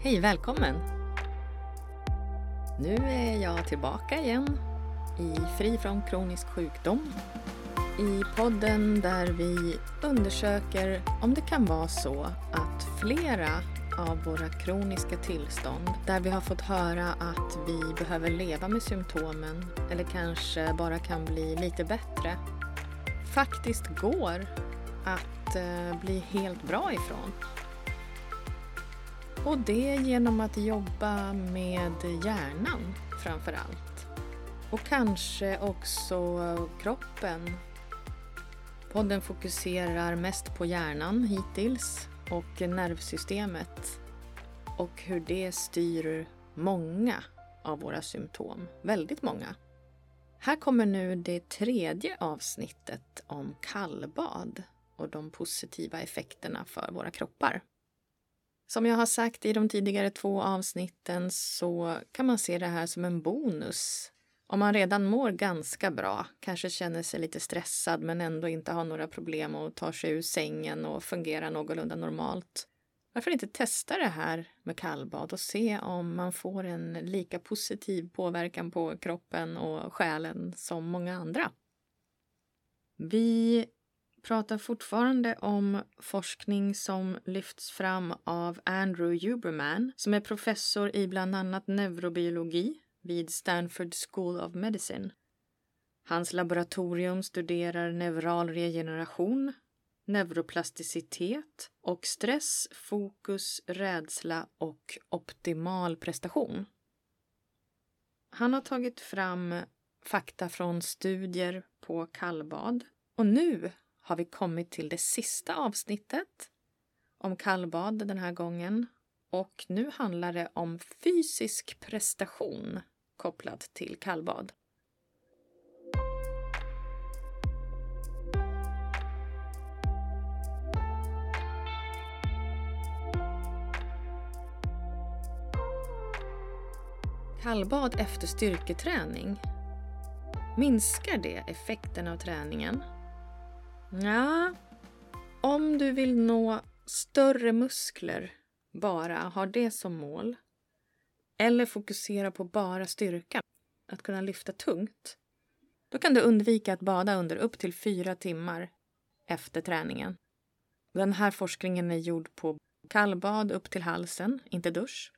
Hej, välkommen! Nu är jag tillbaka igen i Fri från kronisk sjukdom. I podden där vi undersöker om det kan vara så att flera av våra kroniska tillstånd där vi har fått höra att vi behöver leva med symptomen eller kanske bara kan bli lite bättre faktiskt går att eh, bli helt bra ifrån. Och det genom att jobba med hjärnan framför allt. Och kanske också kroppen. Podden fokuserar mest på hjärnan hittills och nervsystemet och hur det styr många av våra symptom. Väldigt många. Här kommer nu det tredje avsnittet om kallbad och de positiva effekterna för våra kroppar. Som jag har sagt i de tidigare två avsnitten så kan man se det här som en bonus. Om man redan mår ganska bra, kanske känner sig lite stressad men ändå inte har några problem och tar sig ur sängen och fungerar någorlunda normalt. Varför inte testa det här med kallbad och se om man får en lika positiv påverkan på kroppen och själen som många andra? Vi pratar fortfarande om forskning som lyfts fram av Andrew Huberman som är professor i bland annat neurobiologi vid Stanford School of Medicine. Hans laboratorium studerar neural regeneration, neuroplasticitet och stress, fokus, rädsla och optimal prestation. Han har tagit fram fakta från studier på kallbad och nu har vi kommit till det sista avsnittet om kallbad den här gången. Och nu handlar det om fysisk prestation kopplat till kallbad. Kallbad efter styrketräning. Minskar det effekten av träningen? Ja, om du vill nå större muskler bara, har det som mål eller fokusera på bara styrkan, att kunna lyfta tungt, då kan du undvika att bada under upp till fyra timmar efter träningen. Den här forskningen är gjord på kallbad upp till halsen, inte dusch.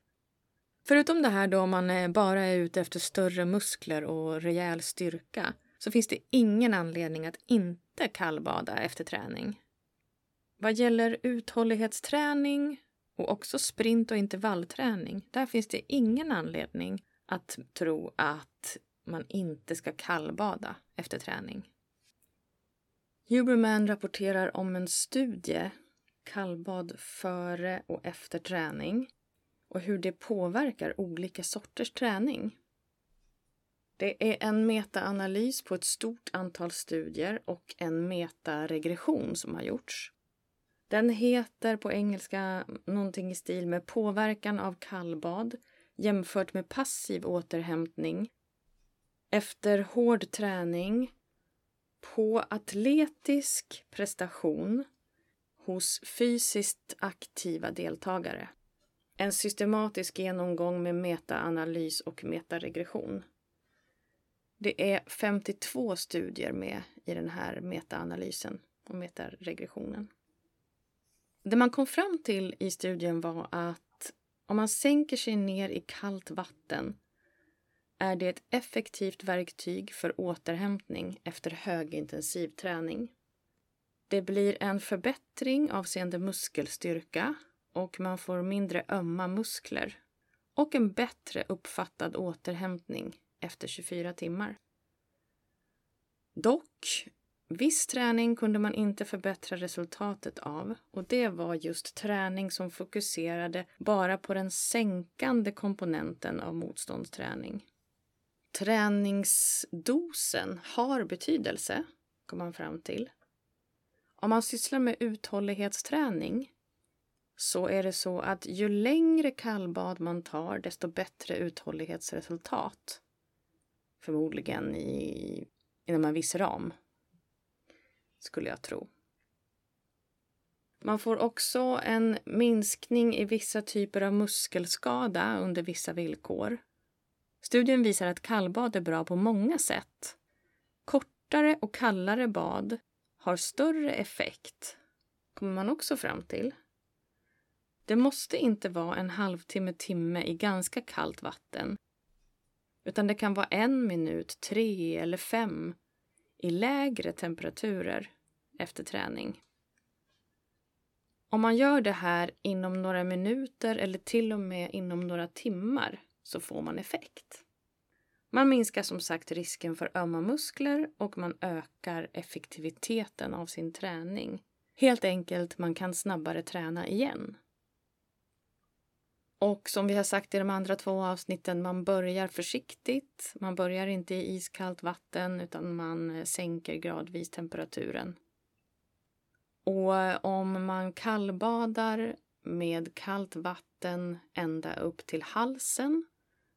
Förutom det här då om man eh, bara är ute efter större muskler och rejäl styrka så finns det ingen anledning att inte kallbada efter träning. Vad gäller uthållighetsträning och också sprint och intervallträning, där finns det ingen anledning att tro att man inte ska kallbada efter träning. Huberman rapporterar om en studie, kallbad före och efter träning och hur det påverkar olika sorters träning. Det är en metaanalys på ett stort antal studier och en metaregression som har gjorts. Den heter på engelska någonting i stil med påverkan av kallbad jämfört med passiv återhämtning efter hård träning på atletisk prestation hos fysiskt aktiva deltagare. En systematisk genomgång med metaanalys och metaregression. Det är 52 studier med i den här metaanalysen och metaregressionen. Det man kom fram till i studien var att om man sänker sig ner i kallt vatten är det ett effektivt verktyg för återhämtning efter högintensiv träning. Det blir en förbättring avseende muskelstyrka och man får mindre ömma muskler och en bättre uppfattad återhämtning efter 24 timmar. Dock, viss träning kunde man inte förbättra resultatet av och det var just träning som fokuserade bara på den sänkande komponenten av motståndsträning. Träningsdosen har betydelse, kom man fram till. Om man sysslar med uthållighetsträning så är det så att ju längre kallbad man tar desto bättre uthållighetsresultat förmodligen i, inom en viss ram. Skulle jag tro. Man får också en minskning i vissa typer av muskelskada under vissa villkor. Studien visar att kallbad är bra på många sätt. Kortare och kallare bad har större effekt, kommer man också fram till. Det måste inte vara en halvtimme, timme i ganska kallt vatten. Utan det kan vara en minut, tre eller fem i lägre temperaturer efter träning. Om man gör det här inom några minuter eller till och med inom några timmar så får man effekt. Man minskar som sagt risken för ömma muskler och man ökar effektiviteten av sin träning. Helt enkelt, man kan snabbare träna igen. Och som vi har sagt i de andra två avsnitten, man börjar försiktigt. Man börjar inte i iskallt vatten utan man sänker gradvis temperaturen. Och om man kallbadar med kallt vatten ända upp till halsen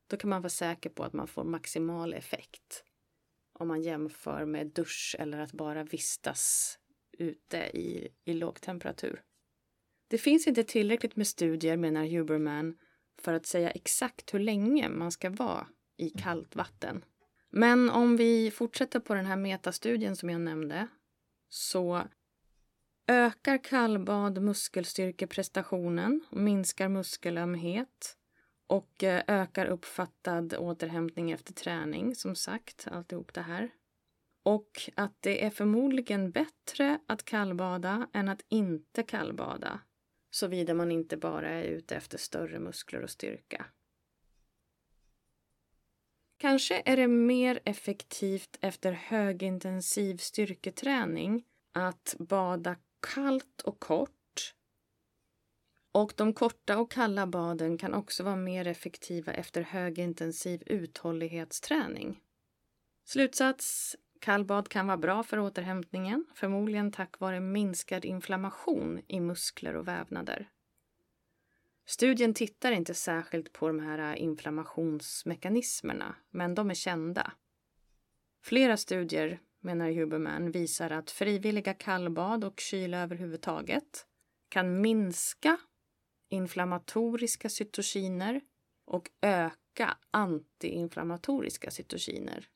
då kan man vara säker på att man får maximal effekt. Om man jämför med dusch eller att bara vistas ute i, i låg temperatur. Det finns inte tillräckligt med studier, menar Huberman, för att säga exakt hur länge man ska vara i kallt vatten. Men om vi fortsätter på den här metastudien som jag nämnde så ökar kallbad muskelstyrkeprestationen minskar muskelömhet och eh, ökar uppfattad återhämtning efter träning, som sagt, alltihop det här. Och att det är förmodligen bättre att kallbada än att inte kallbada. Såvida man inte bara är ute efter större muskler och styrka. Kanske är det mer effektivt efter högintensiv styrketräning att bada kallt och kort. Och de korta och kalla baden kan också vara mer effektiva efter högintensiv uthållighetsträning. Slutsats Kallbad kan vara bra för återhämtningen, förmodligen tack vare minskad inflammation i muskler och vävnader. Studien tittar inte särskilt på de här äh, inflammationsmekanismerna, men de är kända. Flera studier, menar Huberman, visar att frivilliga kallbad och kyla överhuvudtaget kan minska inflammatoriska cytokiner och öka antiinflammatoriska cytokiner.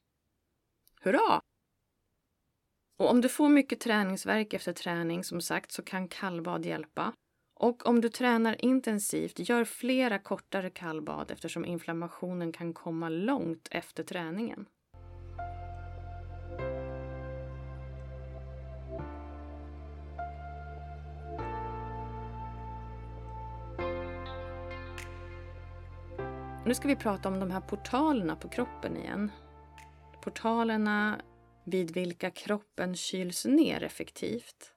Hurra! Och om du får mycket träningsverk efter träning, som sagt, så kan kallbad hjälpa. Och om du tränar intensivt, gör flera kortare kallbad eftersom inflammationen kan komma långt efter träningen. Nu ska vi prata om de här portalerna på kroppen igen. Portalerna vid vilka kroppen kyls ner effektivt.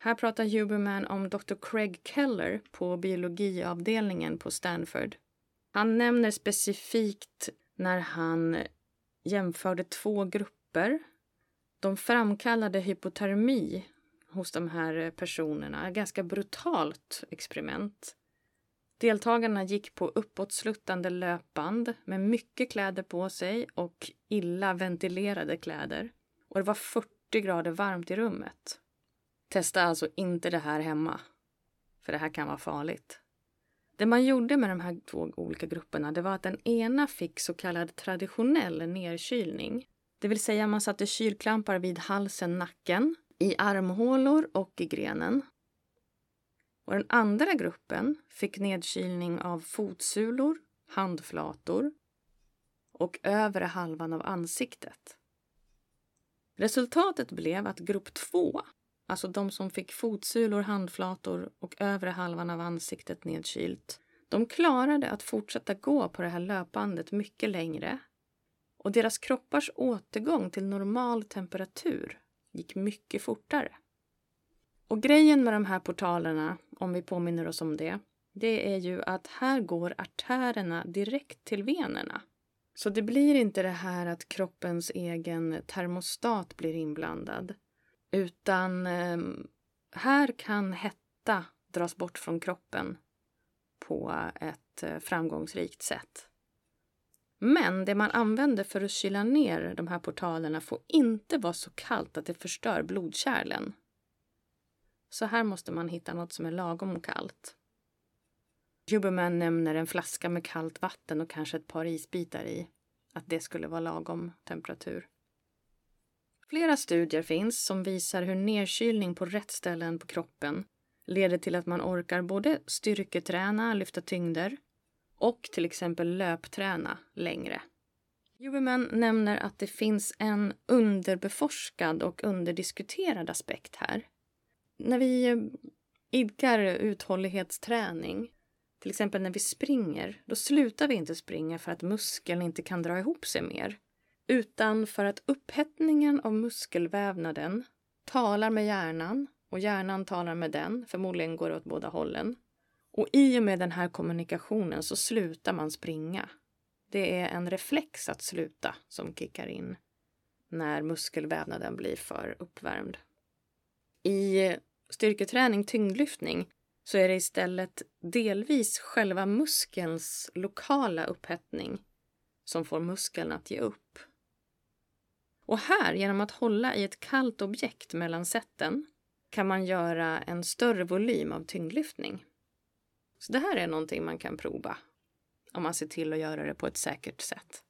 Här pratar Huberman om Dr. Craig Keller på biologiavdelningen på Stanford. Han nämner specifikt när han jämförde två grupper. De framkallade hypotermi hos de här personerna. Ett ganska brutalt experiment. Deltagarna gick på uppåtsluttande löpband med mycket kläder på sig och illa ventilerade kläder. Och det var 40 grader varmt i rummet. Testa alltså inte det här hemma, för det här kan vara farligt. Det man gjorde med de här två olika grupperna det var att den ena fick så kallad traditionell nedkylning. Det vill säga man satte kylklampar vid halsen, nacken, i armhålor och i grenen. Och den andra gruppen fick nedkylning av fotsulor, handflator och övre halvan av ansiktet. Resultatet blev att grupp 2, alltså de som fick fotsulor, handflator och övre halvan av ansiktet nedkylt, de klarade att fortsätta gå på det här löpbandet mycket längre och deras kroppars återgång till normal temperatur gick mycket fortare. Och grejen med de här portalerna, om vi påminner oss om det, det är ju att här går artärerna direkt till venerna. Så det blir inte det här att kroppens egen termostat blir inblandad. Utan eh, här kan hetta dras bort från kroppen på ett eh, framgångsrikt sätt. Men det man använder för att kyla ner de här portalerna får inte vara så kallt att det förstör blodkärlen. Så här måste man hitta något som är lagom kallt. Huberman nämner en flaska med kallt vatten och kanske ett par isbitar i. Att det skulle vara lagom temperatur. Flera studier finns som visar hur nedkylning på rätt ställen på kroppen leder till att man orkar både styrketräna, lyfta tyngder och till exempel löpträna längre. Huberman nämner att det finns en underbeforskad och underdiskuterad aspekt här. När vi eh, idkar uthållighetsträning, till exempel när vi springer, då slutar vi inte springa för att muskeln inte kan dra ihop sig mer, utan för att upphettningen av muskelvävnaden talar med hjärnan och hjärnan talar med den, förmodligen går det åt båda hållen. Och i och med den här kommunikationen så slutar man springa. Det är en reflex att sluta som kickar in när muskelvävnaden blir för uppvärmd. I styrketräning, tyngdlyftning, så är det istället delvis själva muskelns lokala upphettning som får muskeln att ge upp. Och här, genom att hålla i ett kallt objekt mellan sätten, kan man göra en större volym av tyngdlyftning. Så det här är någonting man kan prova om man ser till att göra det på ett säkert sätt.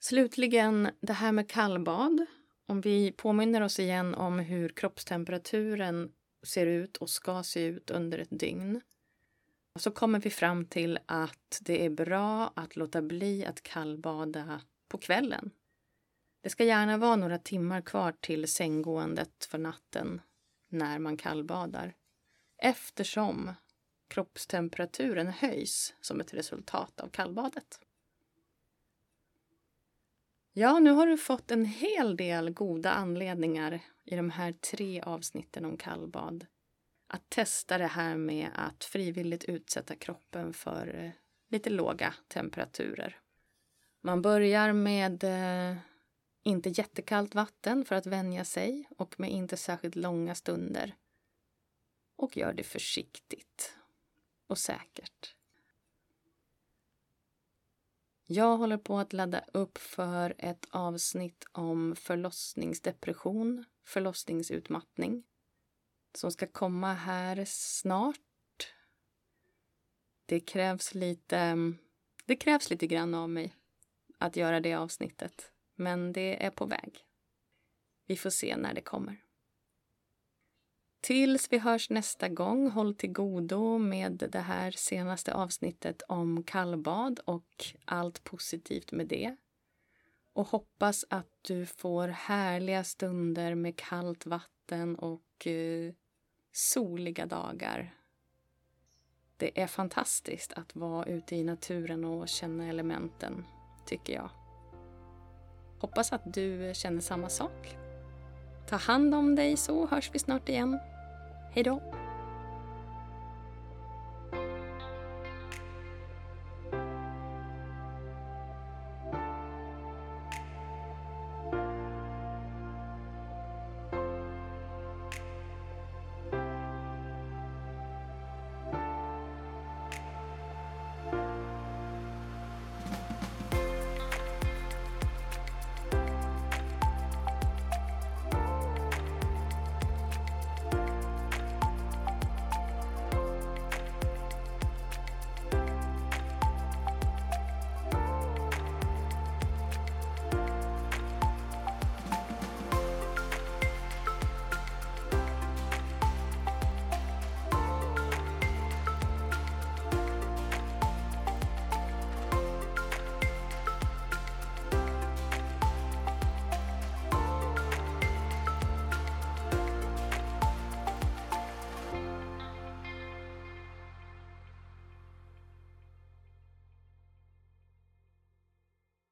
Slutligen det här med kallbad. Om vi påminner oss igen om hur kroppstemperaturen ser ut och ska se ut under ett dygn så kommer vi fram till att det är bra att låta bli att kallbada på kvällen. Det ska gärna vara några timmar kvar till sänggåendet för natten när man kallbadar eftersom kroppstemperaturen höjs som ett resultat av kallbadet. Ja, nu har du fått en hel del goda anledningar i de här tre avsnitten om kallbad att testa det här med att frivilligt utsätta kroppen för eh, lite låga temperaturer. Man börjar med eh, inte jättekallt vatten för att vänja sig och med inte särskilt långa stunder. Och gör det försiktigt och säkert. Jag håller på att ladda upp för ett avsnitt om förlossningsdepression, förlossningsutmattning som ska komma här snart. Det krävs lite, det krävs lite grann av mig att göra det avsnittet, men det är på väg. Vi får se när det kommer. Tills vi hörs nästa gång, håll till godo med det här senaste avsnittet om kallbad och allt positivt med det. Och hoppas att du får härliga stunder med kallt vatten och eh, soliga dagar. Det är fantastiskt att vara ute i naturen och känna elementen, tycker jag. Hoppas att du känner samma sak. Ta hand om dig så hörs vi snart igen. Hej då!